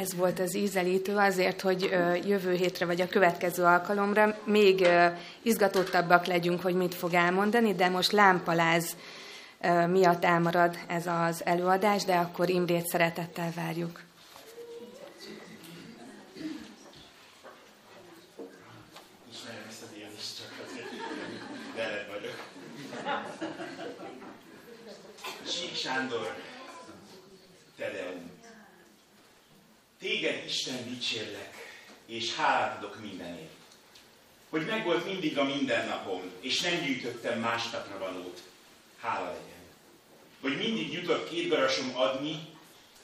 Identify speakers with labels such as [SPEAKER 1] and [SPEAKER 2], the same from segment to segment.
[SPEAKER 1] Ez volt az ízelítő azért, hogy jövő hétre vagy a következő alkalomra még izgatottabbak legyünk, hogy mit fog elmondani, de most lámpaláz miatt elmarad ez az előadás, de akkor Imrét szeretettel várjuk.
[SPEAKER 2] Isten dicsérlek, és hálát adok mindenért. Hogy megvolt mindig a mindennapom, és nem gyűjtöttem másnapra valót. Hála legyen. Hogy mindig jutott két garasom adni,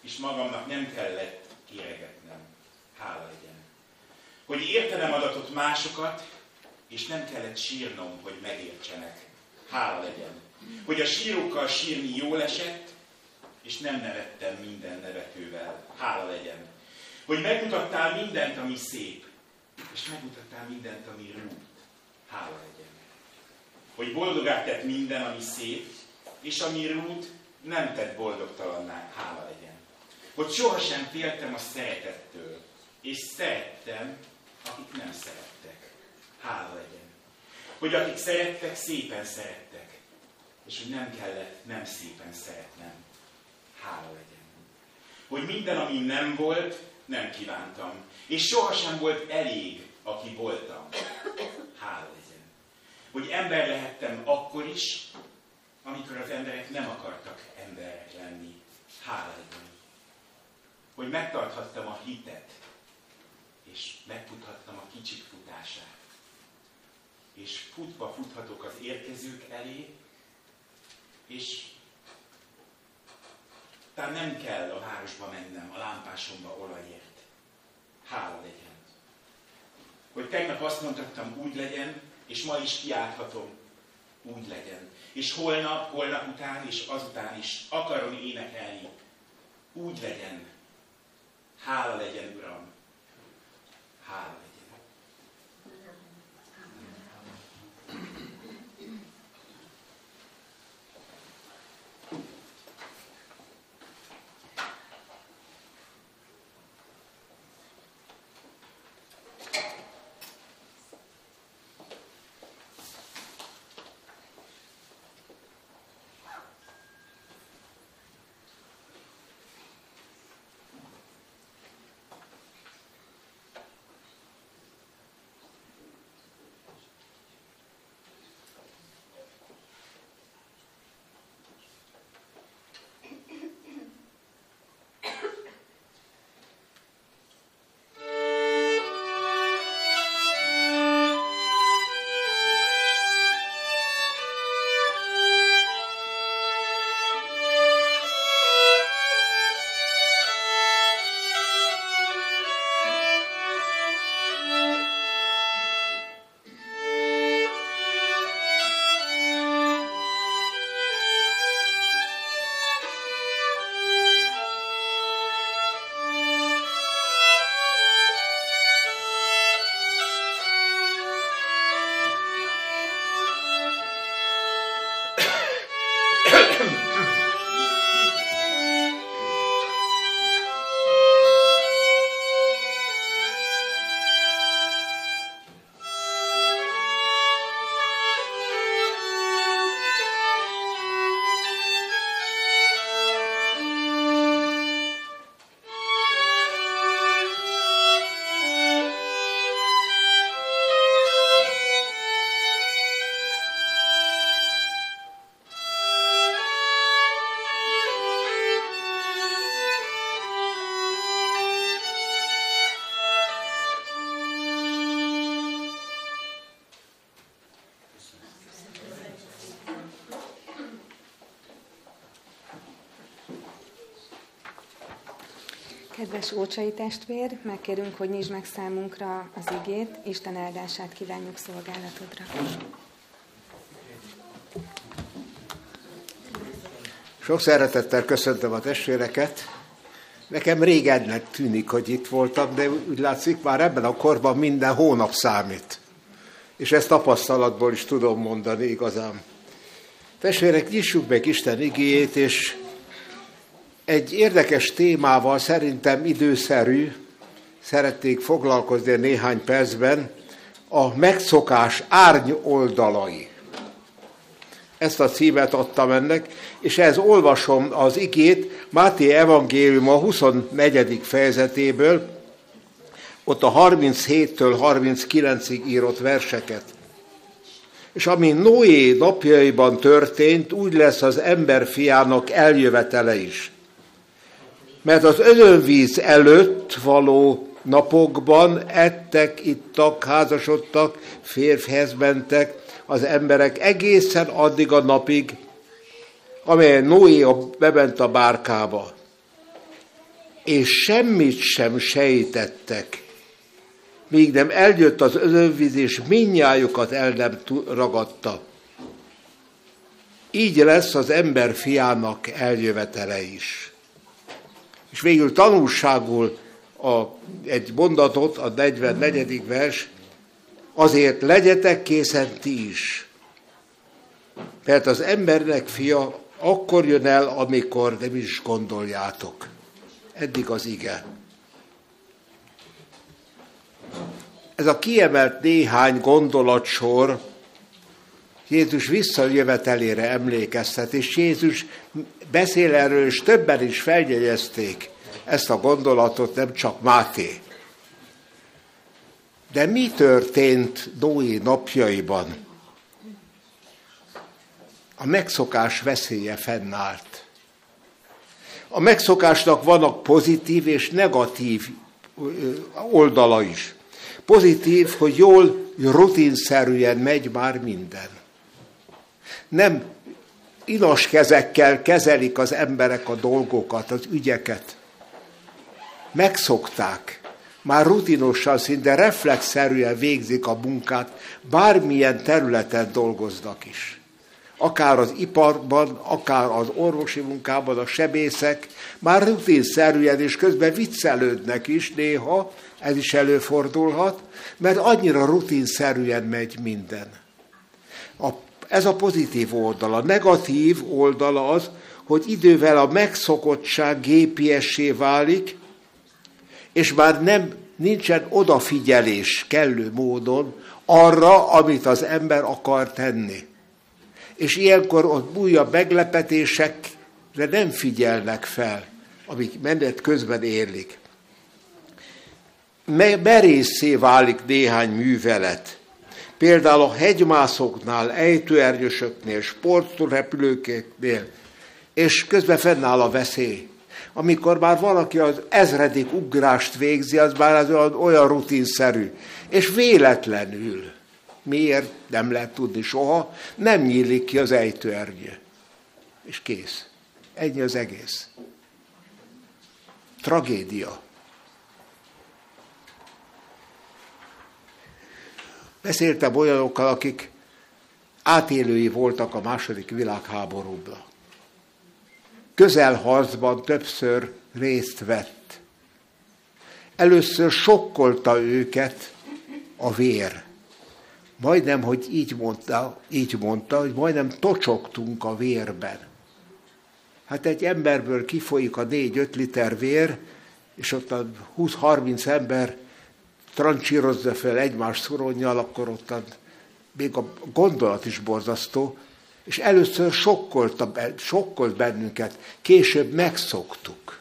[SPEAKER 2] és magamnak nem kellett kéregetnem. Hála legyen. Hogy értenem adatot másokat, és nem kellett sírnom, hogy megértsenek. Hála legyen. Hogy a sírokkal sírni jól esett, és nem nevettem minden nevetővel. Hála legyen. Hogy megmutattál mindent, ami szép, és megmutattál mindent, ami rút. Hála legyen. Hogy boldogát tett minden, ami szép, és ami rút, nem tett boldogtalanná. Hála legyen. Hogy sohasem féltem a szeretettől, és szerettem, akik nem szerettek. Hála legyen. Hogy akik szerettek, szépen szerettek, és hogy nem kellett nem szépen szeretnem hála legyen. Hogy minden, ami nem volt, nem kívántam. És sohasem volt elég, aki voltam. Hála legyen. Hogy ember lehettem akkor is, amikor az emberek nem akartak emberek lenni. Hála legyen. Hogy megtarthattam a hitet, és megfuthattam a kicsik futását. És futva futhatok az érkezők elé, és tehát nem kell a városba mennem, a lámpásomba olajért. Hála legyen. Hogy tegnap azt mondhattam, úgy legyen, és ma is kiálthatom, úgy legyen. És holnap, holnap után és azután is akarom énekelni, úgy legyen. Hála legyen, Uram. Hála legyen.
[SPEAKER 1] Kedves Ócsai testvér, megkérünk, hogy nyisd meg számunkra az igét, Isten áldását kívánjuk szolgálatodra.
[SPEAKER 3] Sok szeretettel köszöntöm a testvéreket. Nekem régennek tűnik, hogy itt voltam, de úgy látszik, már ebben a korban minden hónap számít. És ezt tapasztalatból is tudom mondani igazán. Testvérek, nyissuk meg Isten igéjét, és Egy érdekes témával szerintem időszerű, szeretnék foglalkozni néhány percben, a megszokás árny oldalai. Ezt a címet adtam ennek, és ehhez olvasom az igét Máté Evangélium a 24. fejezetéből, ott a 37-től 39-ig írott verseket. És ami Noé napjaiban történt, úgy lesz az ember fiának eljövetele is. Mert az özönvíz előtt való napokban ettek, ittak, házasodtak, férfhez mentek az emberek egészen addig a napig, amely Noé bement a bárkába. És semmit sem sejtettek, míg nem eljött az özönvíz, és minnyájukat el nem ragadta. Így lesz az ember fiának eljövetele is. És végül tanulságul a, egy mondatot, a 44. vers, azért legyetek készen ti is. Mert az embernek fia akkor jön el, amikor nem is gondoljátok. Eddig az ige. Ez a kiemelt néhány gondolatsor Jézus visszajövetelére emlékeztet, és Jézus beszél erről, és többen is feljegyezték ezt a gondolatot, nem csak Máté. De mi történt Noé napjaiban? A megszokás veszélye fennállt. A megszokásnak vannak pozitív és negatív oldala is. Pozitív, hogy jól, rutinszerűen megy már minden. Nem inas kezekkel kezelik az emberek a dolgokat, az ügyeket. Megszokták. Már rutinosan, szinte reflexzerűen végzik a munkát, bármilyen területen dolgoznak is. Akár az iparban, akár az orvosi munkában, a sebészek, már rutinszerűen és közben viccelődnek is néha, ez is előfordulhat, mert annyira rutinszerűen megy minden. A, ez a pozitív oldala. Negatív oldala az, hogy idővel a megszokottság gépiessé válik, és már nem nincsen odafigyelés kellő módon arra, amit az ember akar tenni. És ilyenkor ott újabb meglepetésekre nem figyelnek fel, amik menet közben érlik merészé válik néhány művelet. Például a hegymászoknál, ejtőernyősöknél, sportrepülőknél, és közben fennáll a veszély. Amikor már valaki az ezredik ugrást végzi, az már az olyan, olyan rutinszerű, és véletlenül, miért nem lehet tudni soha, nem nyílik ki az ejtőernyő. És kész. Ennyi az egész. Tragédia. Beszéltem olyanokkal, akik átélői voltak a második világháborúban. Közelharcban többször részt vett. Először sokkolta őket a vér. Majdnem, hogy így mondta, így mondta, hogy majdnem tocsogtunk a vérben. Hát egy emberből kifolyik a 4-5 liter vér, és ott a 20-30 ember trancsírozza fel egymás szoronnyal, akkor ott még a gondolat is borzasztó, és először sokkolta, sokkolt bennünket, később megszoktuk.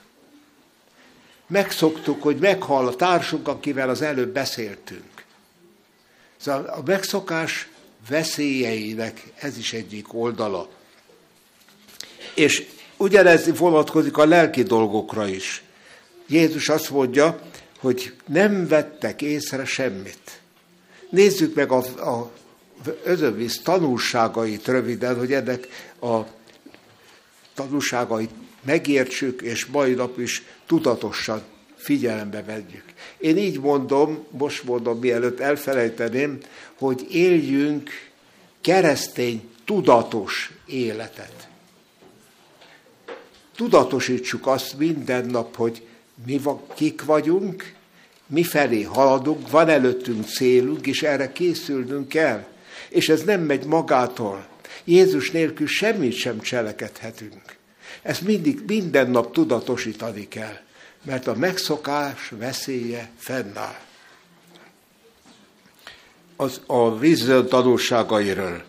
[SPEAKER 3] Megszoktuk, hogy meghal a társunk, akivel az előbb beszéltünk. Szóval a megszokás veszélyeinek ez is egyik oldala. És ugyanez vonatkozik a lelki dolgokra is. Jézus azt mondja, hogy nem vettek észre semmit. Nézzük meg a, a özönvíz tanulságait röviden, hogy ennek a tanulságait megértsük, és mai nap is tudatosan figyelembe vegyük. Én így mondom, most mondom, mielőtt elfelejteném, hogy éljünk keresztény tudatos életet. Tudatosítsuk azt minden nap, hogy mi kik vagyunk, mi felé haladunk, van előttünk célunk, és erre készülnünk kell. És ez nem megy magától. Jézus nélkül semmit sem cselekedhetünk. Ezt mindig, minden nap tudatosítani kell, mert a megszokás veszélye fennáll. Az, a vízön tanulságairól.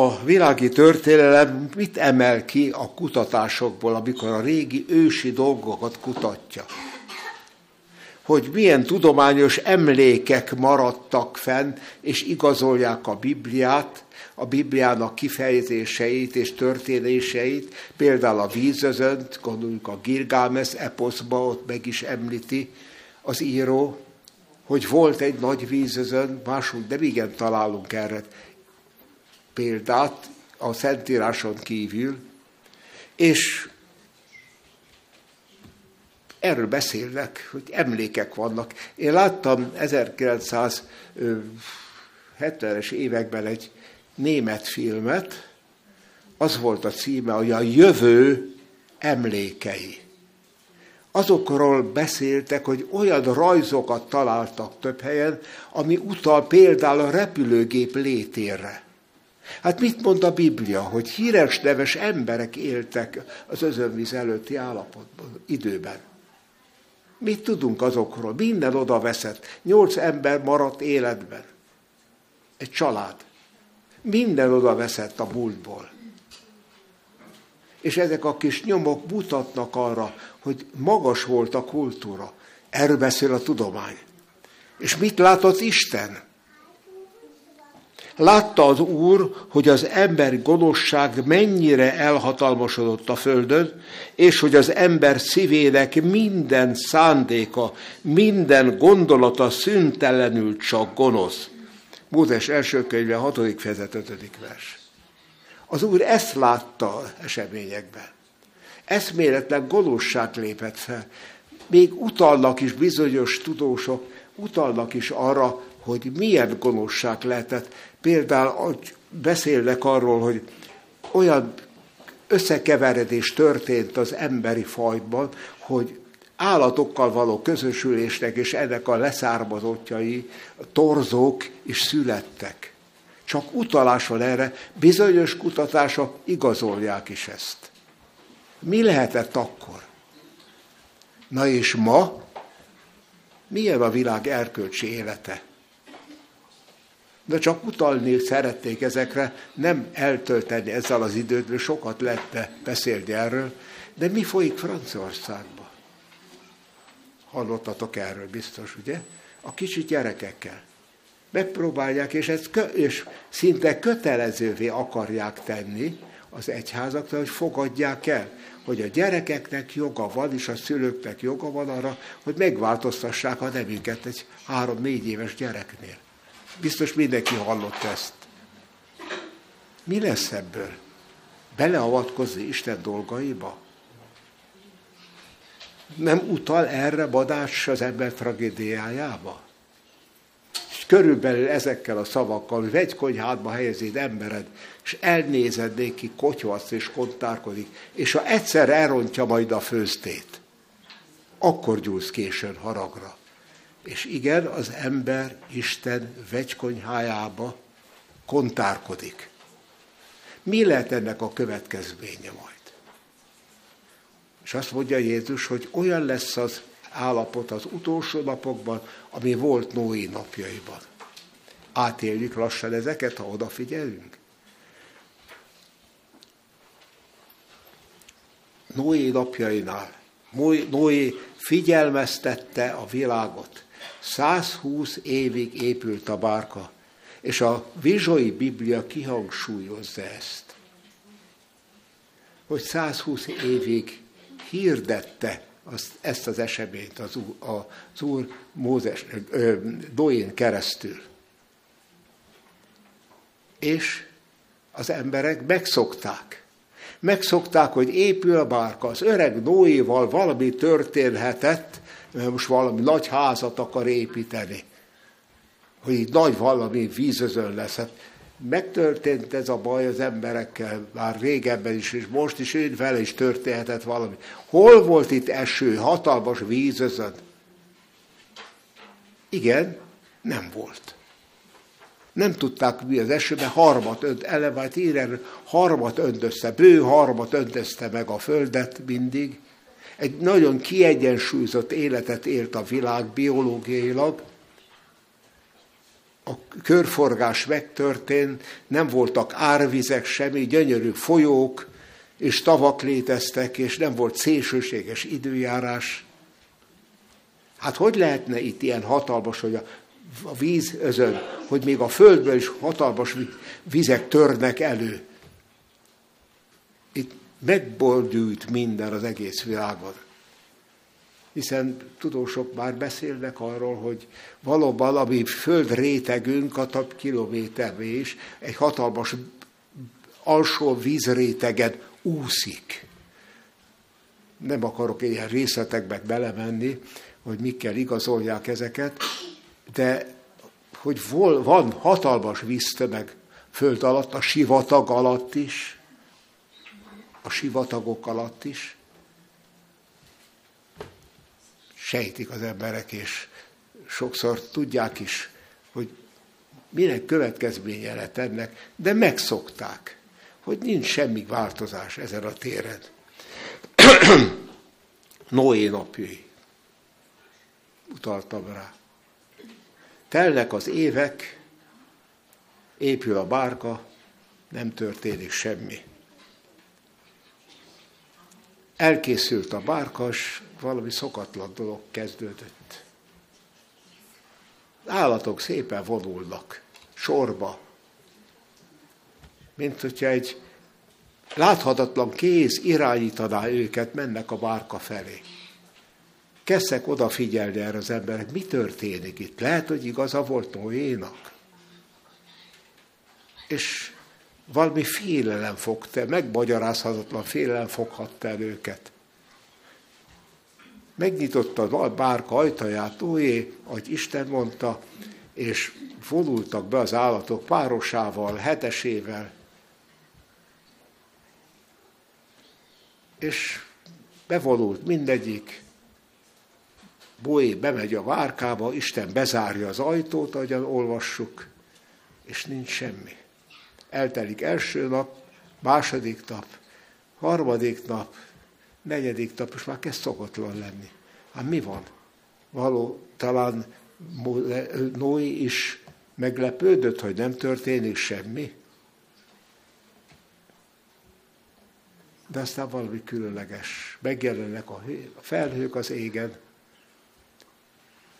[SPEAKER 3] A világi történelem mit emel ki a kutatásokból, amikor a régi ősi dolgokat kutatja? hogy milyen tudományos emlékek maradtak fenn, és igazolják a Bibliát, a Bibliának kifejezéseit és történéseit, például a vízözönt, gondoljuk a Girgámes eposzba, ott meg is említi az író, hogy volt egy nagy vízözön, másunk de igen találunk erre példát a Szentíráson kívül, és erről beszélnek, hogy emlékek vannak. Én láttam 1970-es években egy német filmet, az volt a címe, hogy a jövő emlékei. Azokról beszéltek, hogy olyan rajzokat találtak több helyen, ami utal például a repülőgép létére. Hát mit mond a Biblia, hogy híres neves emberek éltek az özönvíz előtti állapotban, időben. Mit tudunk azokról? Minden oda veszett. Nyolc ember maradt életben. Egy család. Minden oda veszett a múltból. És ezek a kis nyomok mutatnak arra, hogy magas volt a kultúra. Erről beszél a tudomány. És mit látott Isten? Látta az Úr, hogy az ember gonoszság mennyire elhatalmasodott a földön, és hogy az ember szívének minden szándéka, minden gondolata szüntelenül csak gonosz. Mózes első könyve, 6. fejezet, 5. vers. Az Úr ezt látta eseményekben. Eszméletlen gonoszság lépett fel. Még utalnak is bizonyos tudósok, utalnak is arra, hogy milyen gonoszság lehetett. Például beszélnek arról, hogy olyan összekeveredés történt az emberi fajban, hogy állatokkal való közösülésnek és ennek a leszármazottjai, torzók is születtek. Csak utalás van erre, bizonyos kutatások igazolják is ezt. Mi lehetett akkor? Na és ma? Milyen a világ erkölcsi élete? De csak utalni szerették ezekre, nem eltölteni ezzel az időt, mert sokat lett beszélni erről, de mi folyik Franciaországban? Hallottatok erről biztos, ugye? A kicsi gyerekekkel. Megpróbálják, és, ezt kö, és szinte kötelezővé akarják tenni az egyházakra, hogy fogadják el, hogy a gyerekeknek joga van, és a szülőknek joga van arra, hogy megváltoztassák a nevüket egy három-négy éves gyereknél. Biztos mindenki hallott ezt. Mi lesz ebből? Beleavatkozni Isten dolgaiba? Nem utal erre Badács az ember tragédiájába? És körülbelül ezekkel a szavakkal, hogy vegy konyhádba helyezéd embered, és elnézed néki, kotyvasz és kontárkodik, és ha egyszer elrontja majd a főztét, akkor gyúlsz későn haragra. És igen, az ember Isten vegykonyhájába kontárkodik. Mi lehet ennek a következménye majd? És azt mondja Jézus, hogy olyan lesz az állapot az utolsó napokban, ami volt Noé napjaiban. Átéljük lassan ezeket, ha odafigyelünk. Noé napjainál Noé figyelmeztette a világot. 120 évig épült a bárka, és a Vizsoi Biblia kihangsúlyozza ezt, hogy 120 évig hirdette azt, ezt az eseményt az, az Úr Mózes, Doén keresztül. És az emberek megszokták. Megszokták, hogy épül a bárka. Az öreg Noéval valami történhetett, most valami nagy házat akar építeni. Hogy így nagy valami vízözön lesz. Hát megtörtént ez a baj az emberekkel, már régebben is, és most is én vele is történhetett valami. Hol volt itt eső, hatalmas vízözön? Igen, nem volt. Nem tudták mi az esőben, harmat önt, elevált ír harmat öntözte, bő harmat öntözte meg a földet mindig. Egy nagyon kiegyensúlyozott életet élt a világ biológiailag, a körforgás megtörtént, nem voltak árvizek semmi, gyönyörű folyók és tavak léteztek, és nem volt szélsőséges időjárás. Hát hogy lehetne itt ilyen hatalmas, hogy a, víz özön, hogy még a földből is hatalmas vizek törnek elő. Itt megboldült minden az egész világon hiszen tudósok már beszélnek arról, hogy valóban a mi föld rétegünk a több kilométervé is egy hatalmas alsó vízrétegen úszik. Nem akarok ilyen részletekbe belemenni, hogy mikkel igazolják ezeket, de hogy van hatalmas víztömeg föld alatt, a sivatag alatt is, a sivatagok alatt is, sejtik az emberek, és sokszor tudják is, hogy minek következménye lett ennek, de megszokták, hogy nincs semmi változás ezen a téren. Noé napjai. Utaltam rá. Telnek az évek, épül a bárka, nem történik semmi. Elkészült a bárkas, valami szokatlan dolog kezdődött. Állatok szépen vonulnak, sorba, mint hogyha egy láthatatlan kéz irányítaná őket, mennek a bárka felé. Kezdek odafigyelni erre az emberek, mi történik itt. Lehet, hogy igaza volt Noénak. És valami félelem fogta, megmagyarázhatatlan félelem foghatta el őket. Megnyitotta a bárka ajtaját, ójé, ahogy Isten mondta, és vonultak be az állatok párosával, hetesével, és bevonult mindegyik, Boé bemegy a várkába, Isten bezárja az ajtót, ahogyan olvassuk, és nincs semmi. Eltelik első nap, második nap, harmadik nap, negyedik nap, és már kezd szokatlan lenni. Hát mi van? Való, talán Noé is meglepődött, hogy nem történik semmi. De aztán valami különleges. Megjelennek a felhők az égen,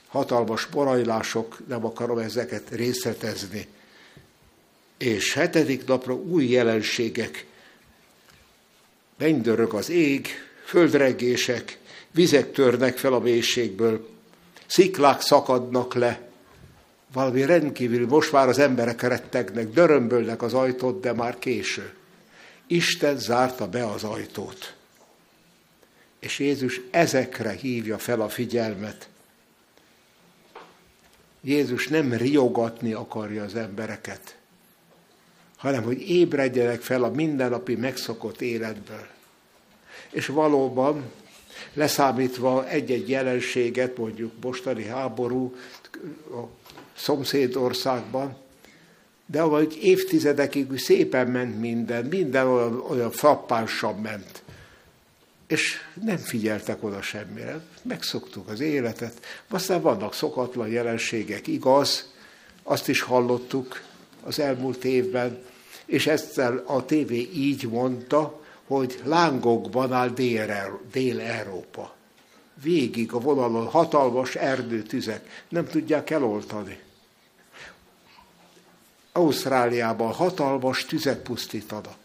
[SPEAKER 3] hatalmas borajlások, nem akarom ezeket részletezni. És hetedik napra új jelenségek. Mennydörög az ég, földregések, vizek törnek fel a mélységből, sziklák szakadnak le, valami rendkívül, most már az emberek rettegnek, dörömbölnek az ajtót, de már késő. Isten zárta be az ajtót. És Jézus ezekre hívja fel a figyelmet. Jézus nem riogatni akarja az embereket, hanem hogy ébredjenek fel a mindennapi megszokott életből. És valóban, leszámítva egy-egy jelenséget, mondjuk mostani háború a szomszédországban, de ahogy évtizedekig szépen ment minden, minden olyan, olyan frappánsan ment. És nem figyeltek oda semmire. Megszoktuk az életet. Aztán vannak szokatlan jelenségek, igaz, azt is hallottuk az elmúlt évben, és ezzel a tévé így mondta, hogy lángokban áll Dél-Európa. Végig a vonalon hatalmas erdőtüzek, nem tudják eloltani. Ausztráliában hatalmas tüzek pusztítanak.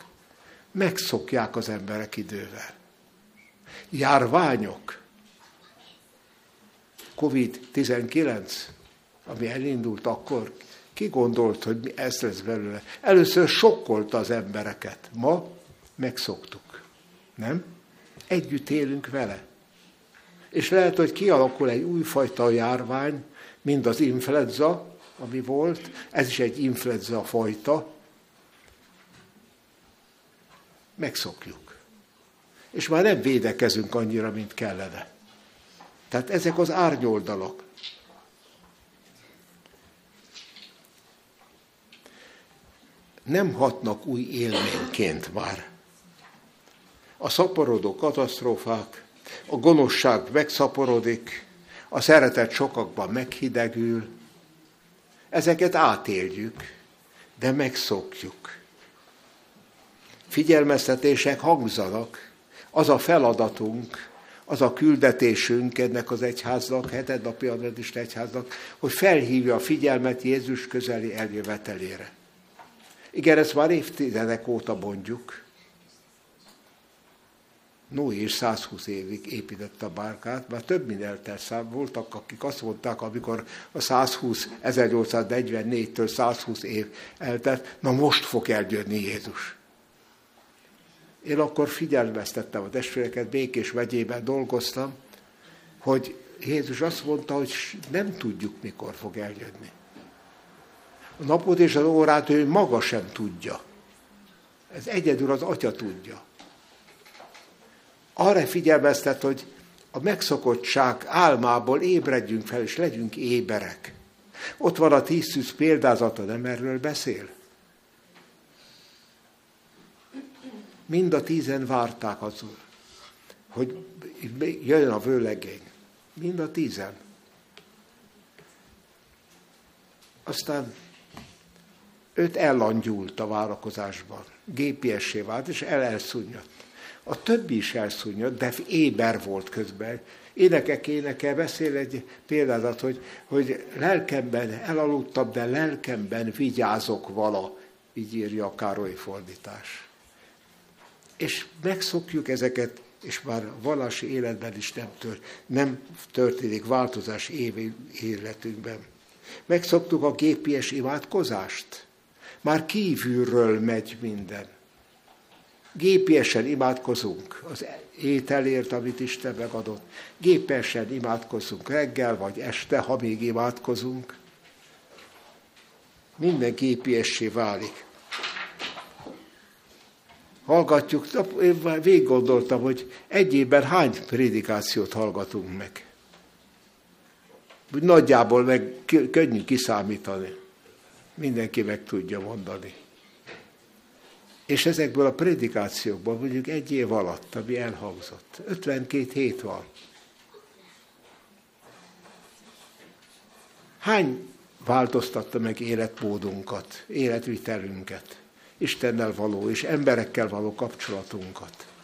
[SPEAKER 3] Megszokják az emberek idővel. Járványok. Covid-19, ami elindult akkor, ki gondolt, hogy ez lesz belőle? Először sokkolta az embereket. Ma megszoktuk. Nem? Együtt élünk vele. És lehet, hogy kialakul egy újfajta járvány, mint az influenza, ami volt, ez is egy influenza fajta, megszokjuk. És már nem védekezünk annyira, mint kellene. Tehát ezek az árnyoldalak. Nem hatnak új élményként már. A szaporodó katasztrófák, a gonoszság megszaporodik, a szeretet sokakban meghidegül, ezeket átéljük, de megszokjuk. Figyelmeztetések hangzanak, az a feladatunk, az a küldetésünk ennek az egyháznak, napi adventista egyháznak, hogy felhívja a figyelmet Jézus közeli eljövetelére. Igen, ezt már évtizedek óta mondjuk. Noé is 120 évig építette a bárkát, már több mint eltelt szám voltak, akik azt mondták, amikor a 120, 1844-től 120 év eltelt, na most fog eljönni Jézus. Én akkor figyelmeztettem a testvéreket, Békés megyében dolgoztam, hogy Jézus azt mondta, hogy nem tudjuk, mikor fog eljönni. A napot és az órát ő maga sem tudja. Ez egyedül az atya tudja. Arra figyelmeztet, hogy a megszokottság álmából ébredjünk fel, és legyünk éberek. Ott van a tízszűz példázata, nem erről beszél? Mind a tízen várták az, hogy jöjjön a vőlegény. Mind a tízen. Aztán öt ellangyult a várakozásban. Gépiessé vált, és el. A többi is elszúnyadt, de éber volt közben. Énekek énekel, beszél egy példázat, hogy, hogy lelkemben elaludtam, de lelkemben vigyázok vala, így írja a Károly fordítás. És megszokjuk ezeket, és már vallási életben is nem, tört, nem történik változás évi életünkben. Megszoktuk a gépies imádkozást. Már kívülről megy minden. Gépiesen imádkozunk az ételért, amit Isten megadott. Gépesen imádkozunk reggel vagy este, ha még imádkozunk. Minden gépiessé válik hallgatjuk, én végig gondoltam, hogy egy évben hány prédikációt hallgatunk meg. Úgy nagyjából meg könnyű kiszámítani. Mindenki meg tudja mondani. És ezekből a prédikációkból mondjuk egy év alatt, ami elhangzott, 52 hét van. Hány változtatta meg életmódunkat, életvitelünket? Istennel való és emberekkel való kapcsolatunkat.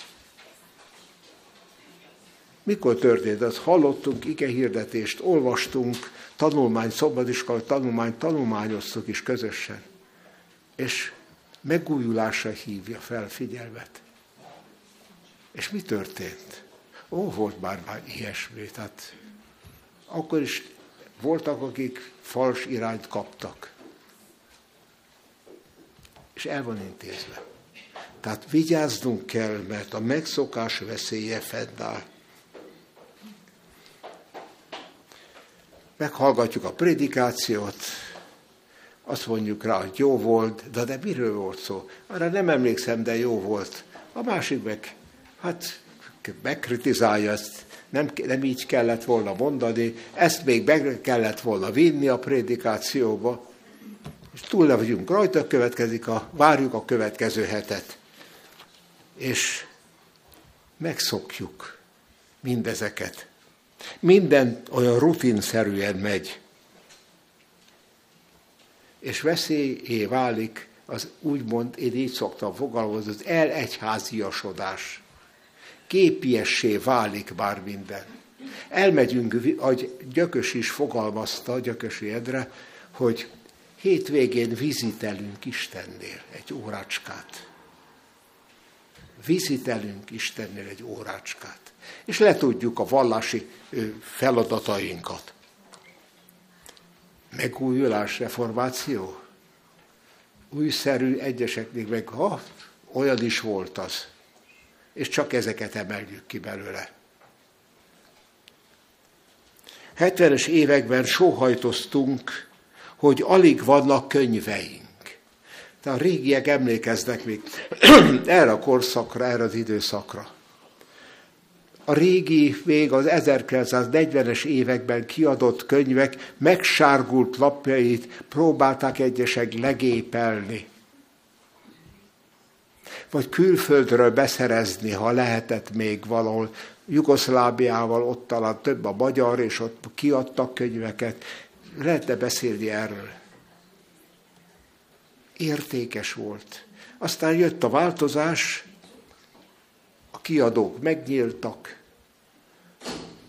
[SPEAKER 3] Mikor történt az? Hallottunk ige hirdetést, olvastunk tanulmány, szabadiskolai tanulmányt, tanulmányoztuk is közösen. És megújulásra hívja fel figyelmet. És mi történt? Ó, volt már már ilyesmi. Tehát akkor is voltak, akik fals irányt kaptak és el van intézve. Tehát vigyáznunk kell, mert a megszokás veszélye fennáll. Meghallgatjuk a prédikációt, azt mondjuk rá, hogy jó volt, de, de miről volt szó? Arra nem emlékszem, de jó volt. A másik meg, hát megkritizálja ezt, nem, nem így kellett volna mondani, ezt még meg kellett volna vinni a prédikációba és túl le vagyunk rajta, következik a, várjuk a következő hetet. És megszokjuk mindezeket. Minden olyan rutinszerűen megy. És veszélyé válik az úgymond, én így szoktam fogalmazni, az elegyháziasodás. Képiessé válik már minden. Elmegyünk, ahogy Gyökös is fogalmazta, Gyökösi Edre, hogy hétvégén vizitelünk Istennél egy órácskát. Vizitelünk Istennél egy órácskát. És letudjuk a vallási feladatainkat. Megújulás, reformáció. Újszerű egyeseknek meg, ha, olyan is volt az. És csak ezeket emeljük ki belőle. 70-es években sóhajtoztunk hogy alig vannak könyveink. Tehát a régiek emlékeznek még erre a korszakra, erre az időszakra. A régi, még az 1940-es években kiadott könyvek megsárgult lapjait próbálták egyesek legépelni. vagy külföldről beszerezni, ha lehetett még valahol. Jugoszlábiával ott talán több a magyar, és ott kiadtak könyveket. Lehetne beszélni erről. Értékes volt. Aztán jött a változás, kiadók megnyíltak,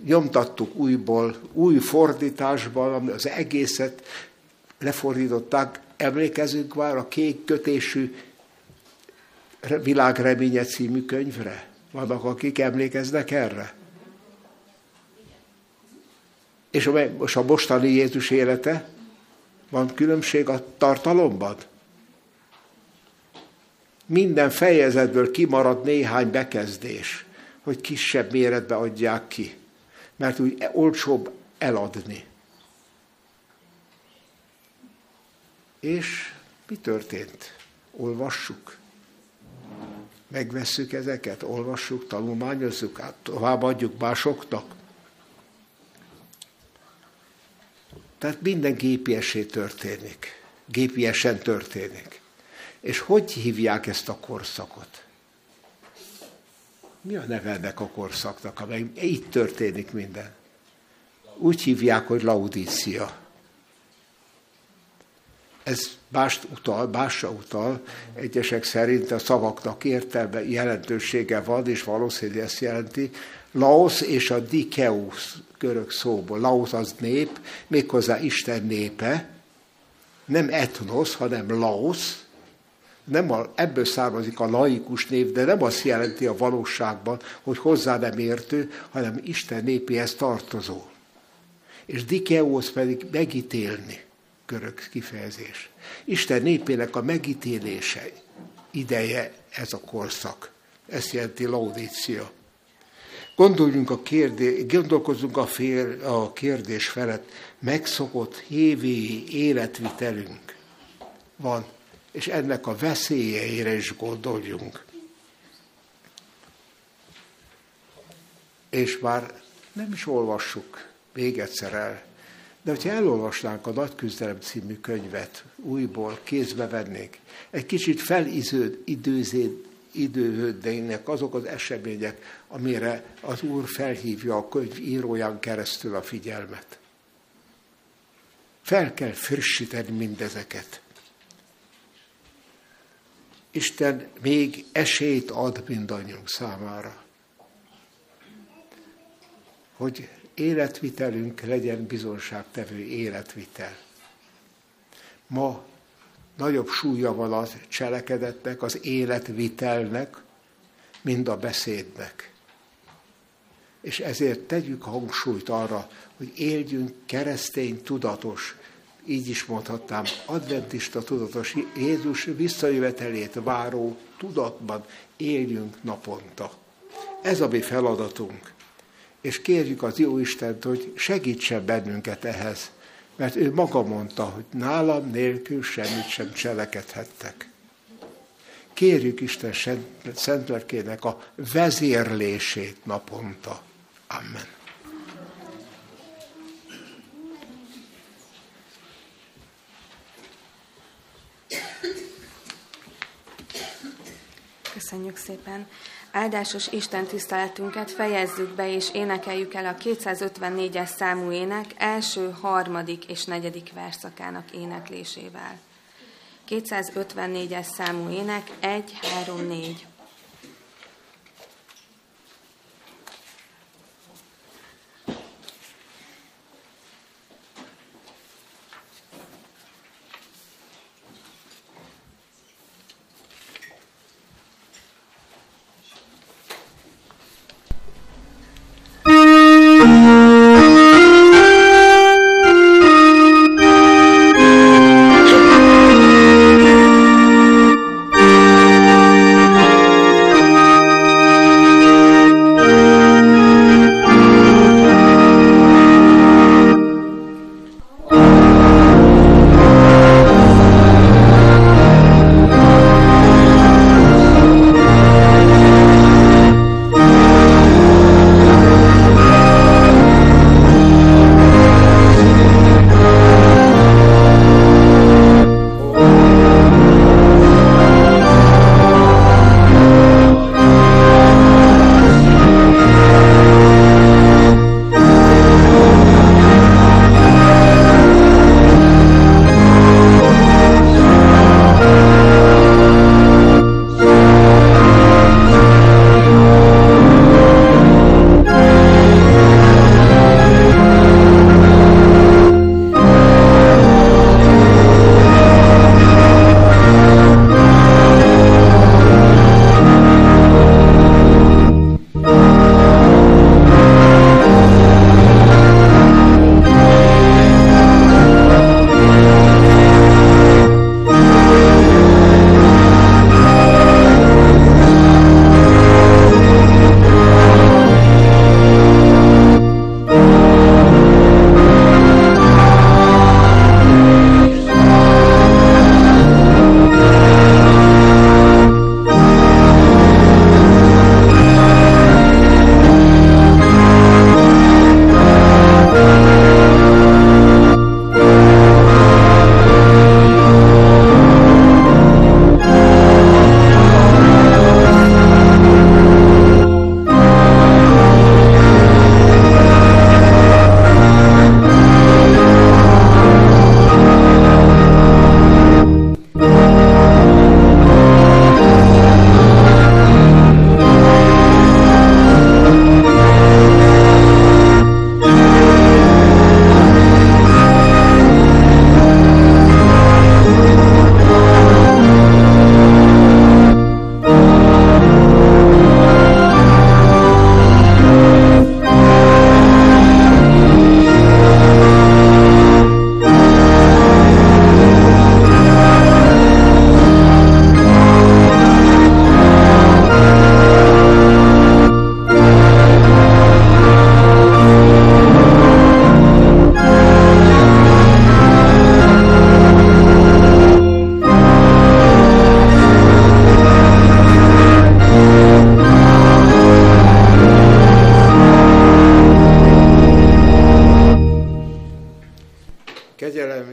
[SPEAKER 3] nyomtattuk újból, új fordításban, az egészet lefordították, emlékezünk már a kék kötésű Világreménye című könyvre? Vannak, akik emlékeznek erre? És a, a mostani Jézus élete? Van különbség a tartalomban? Minden fejezetből kimarad néhány bekezdés, hogy kisebb méretbe adják ki, mert úgy olcsóbb eladni. És mi történt? Olvassuk. Megvesszük ezeket, olvassuk, tanulmányozzuk, át, továbbadjuk másoknak. Tehát minden gépiesé történik. Gépiesen történik. És hogy hívják ezt a korszakot? Mi a neve ennek a korszaknak, amely így történik minden? Úgy hívják, hogy laudícia. Ez mást utal, másra utal, egyesek szerint a szavaknak értelme, jelentősége van, és valószínűleg ezt jelenti. Laos és a Dikeus görög szóból. Laos az nép, méghozzá Isten népe, nem etnosz, hanem Laos, nem a, ebből származik a laikus név, de nem azt jelenti a valóságban, hogy hozzá nem értő, hanem Isten népéhez tartozó. És Dikeus pedig megítélni görög kifejezés. Isten népének a megítélése ideje ez a korszak. Ezt jelenti laudícia. Gondoljunk a kérdés, gondolkozzunk a, fél, a kérdés felett. Megszokott hévi életvitelünk van, és ennek a veszélyeire is gondoljunk. És már nem is olvassuk még egyszer el de hogyha elolvasnánk a Nagy Küzdelem című könyvet, újból kézbe vennék, egy kicsit felidőződnének azok az események, amire az Úr felhívja a könyv íróján keresztül a figyelmet. Fel kell frissíteni mindezeket. Isten még esélyt ad mindannyiunk számára, hogy életvitelünk legyen bizonságtevő életvitel. Ma nagyobb súlya van az cselekedetnek, az életvitelnek, mint a beszédnek. És ezért tegyük hangsúlyt arra, hogy éljünk keresztény tudatos, így is mondhatnám, adventista tudatos Jézus visszajövetelét váró tudatban éljünk naponta. Ez a mi feladatunk és kérjük az jó Istent, hogy segítsen bennünket ehhez, mert ő maga mondta, hogy nálam nélkül semmit sem cselekedhettek. Kérjük Isten szent lelkének a vezérlését naponta. Amen.
[SPEAKER 1] Köszönjük szépen! Áldásos Isten tiszteletünket fejezzük be és énekeljük el a 254-es számú ének első, harmadik és negyedik verszakának éneklésével. 254-es számú ének 1, 3, 4.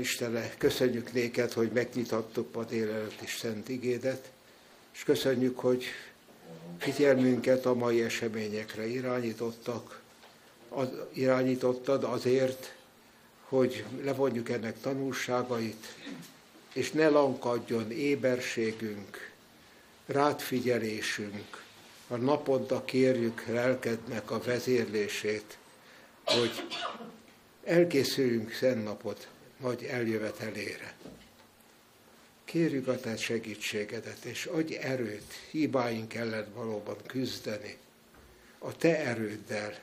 [SPEAKER 3] Istene, köszönjük néked, hogy megnyitottuk ma délelőtt is szent igédet, és köszönjük, hogy figyelmünket a mai eseményekre. Irányítottak, az, irányítottad azért, hogy levonjuk ennek tanulságait, és ne lankadjon éberségünk, rátfigyelésünk, a naponta kérjük lelkednek a vezérlését, hogy elkészüljünk szent napot nagy eljövetelére. Kérjük a te segítségedet, és adj erőt hibáink ellen valóban küzdeni, a te erőddel,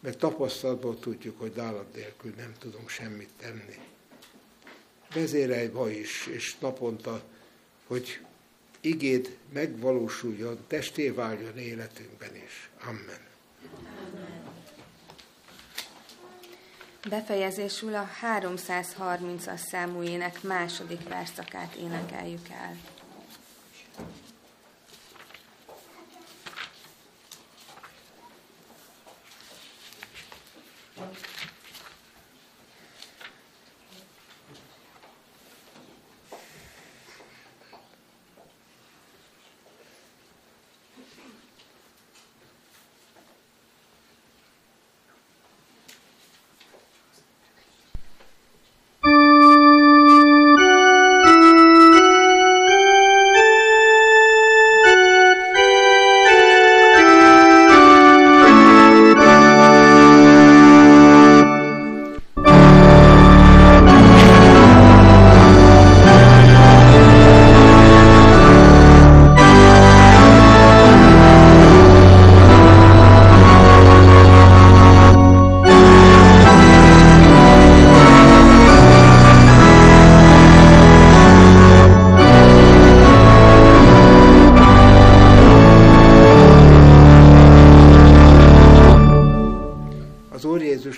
[SPEAKER 3] mert tapasztalatból tudjuk, hogy nálad nélkül nem tudunk semmit tenni. Vezérelj ma is, és naponta, hogy igéd megvalósuljon, testé váljon életünkben is. Amen.
[SPEAKER 1] Befejezésül a 330-as számú ének második verszakát énekeljük el.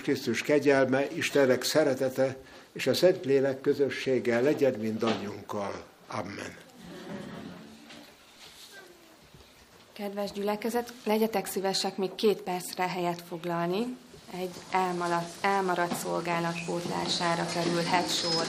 [SPEAKER 3] Krisztus kegyelme, Istennek szeretete és a Szentlélek közössége legyen mindannyiunkkal. Amen.
[SPEAKER 1] Kedves gyülekezet, legyetek szívesek még két percre helyet foglalni. Egy elmaradt, elmaradt szolgálat pótlására kerülhet sor.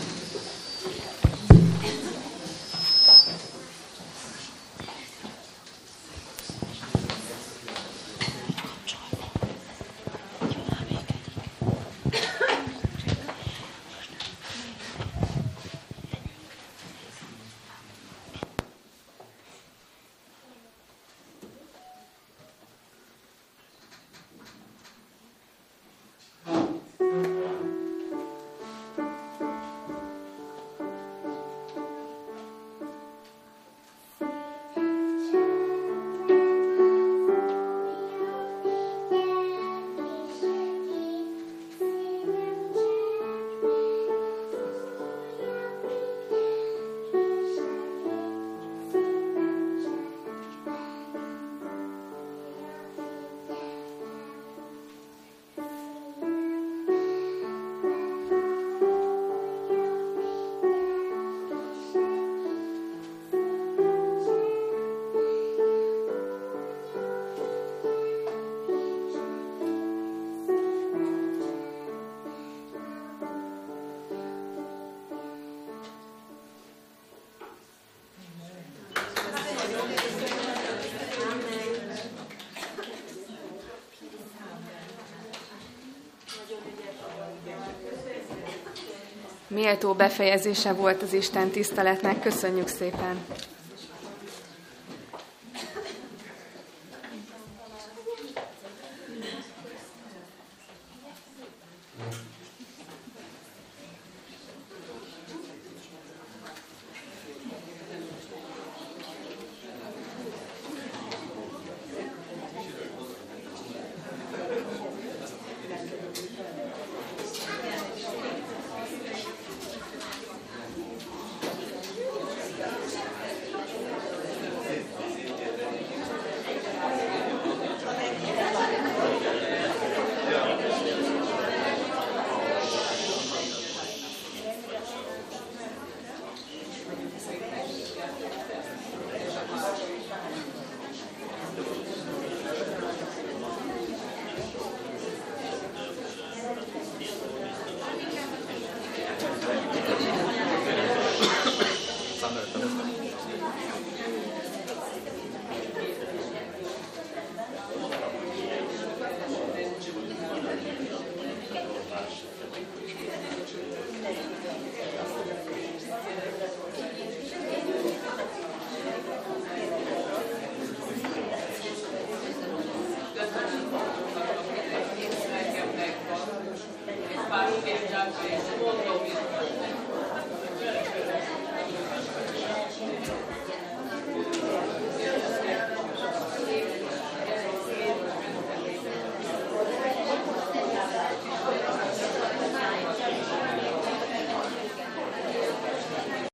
[SPEAKER 1] Méltó befejezése volt az Isten tiszteletnek. Köszönjük szépen!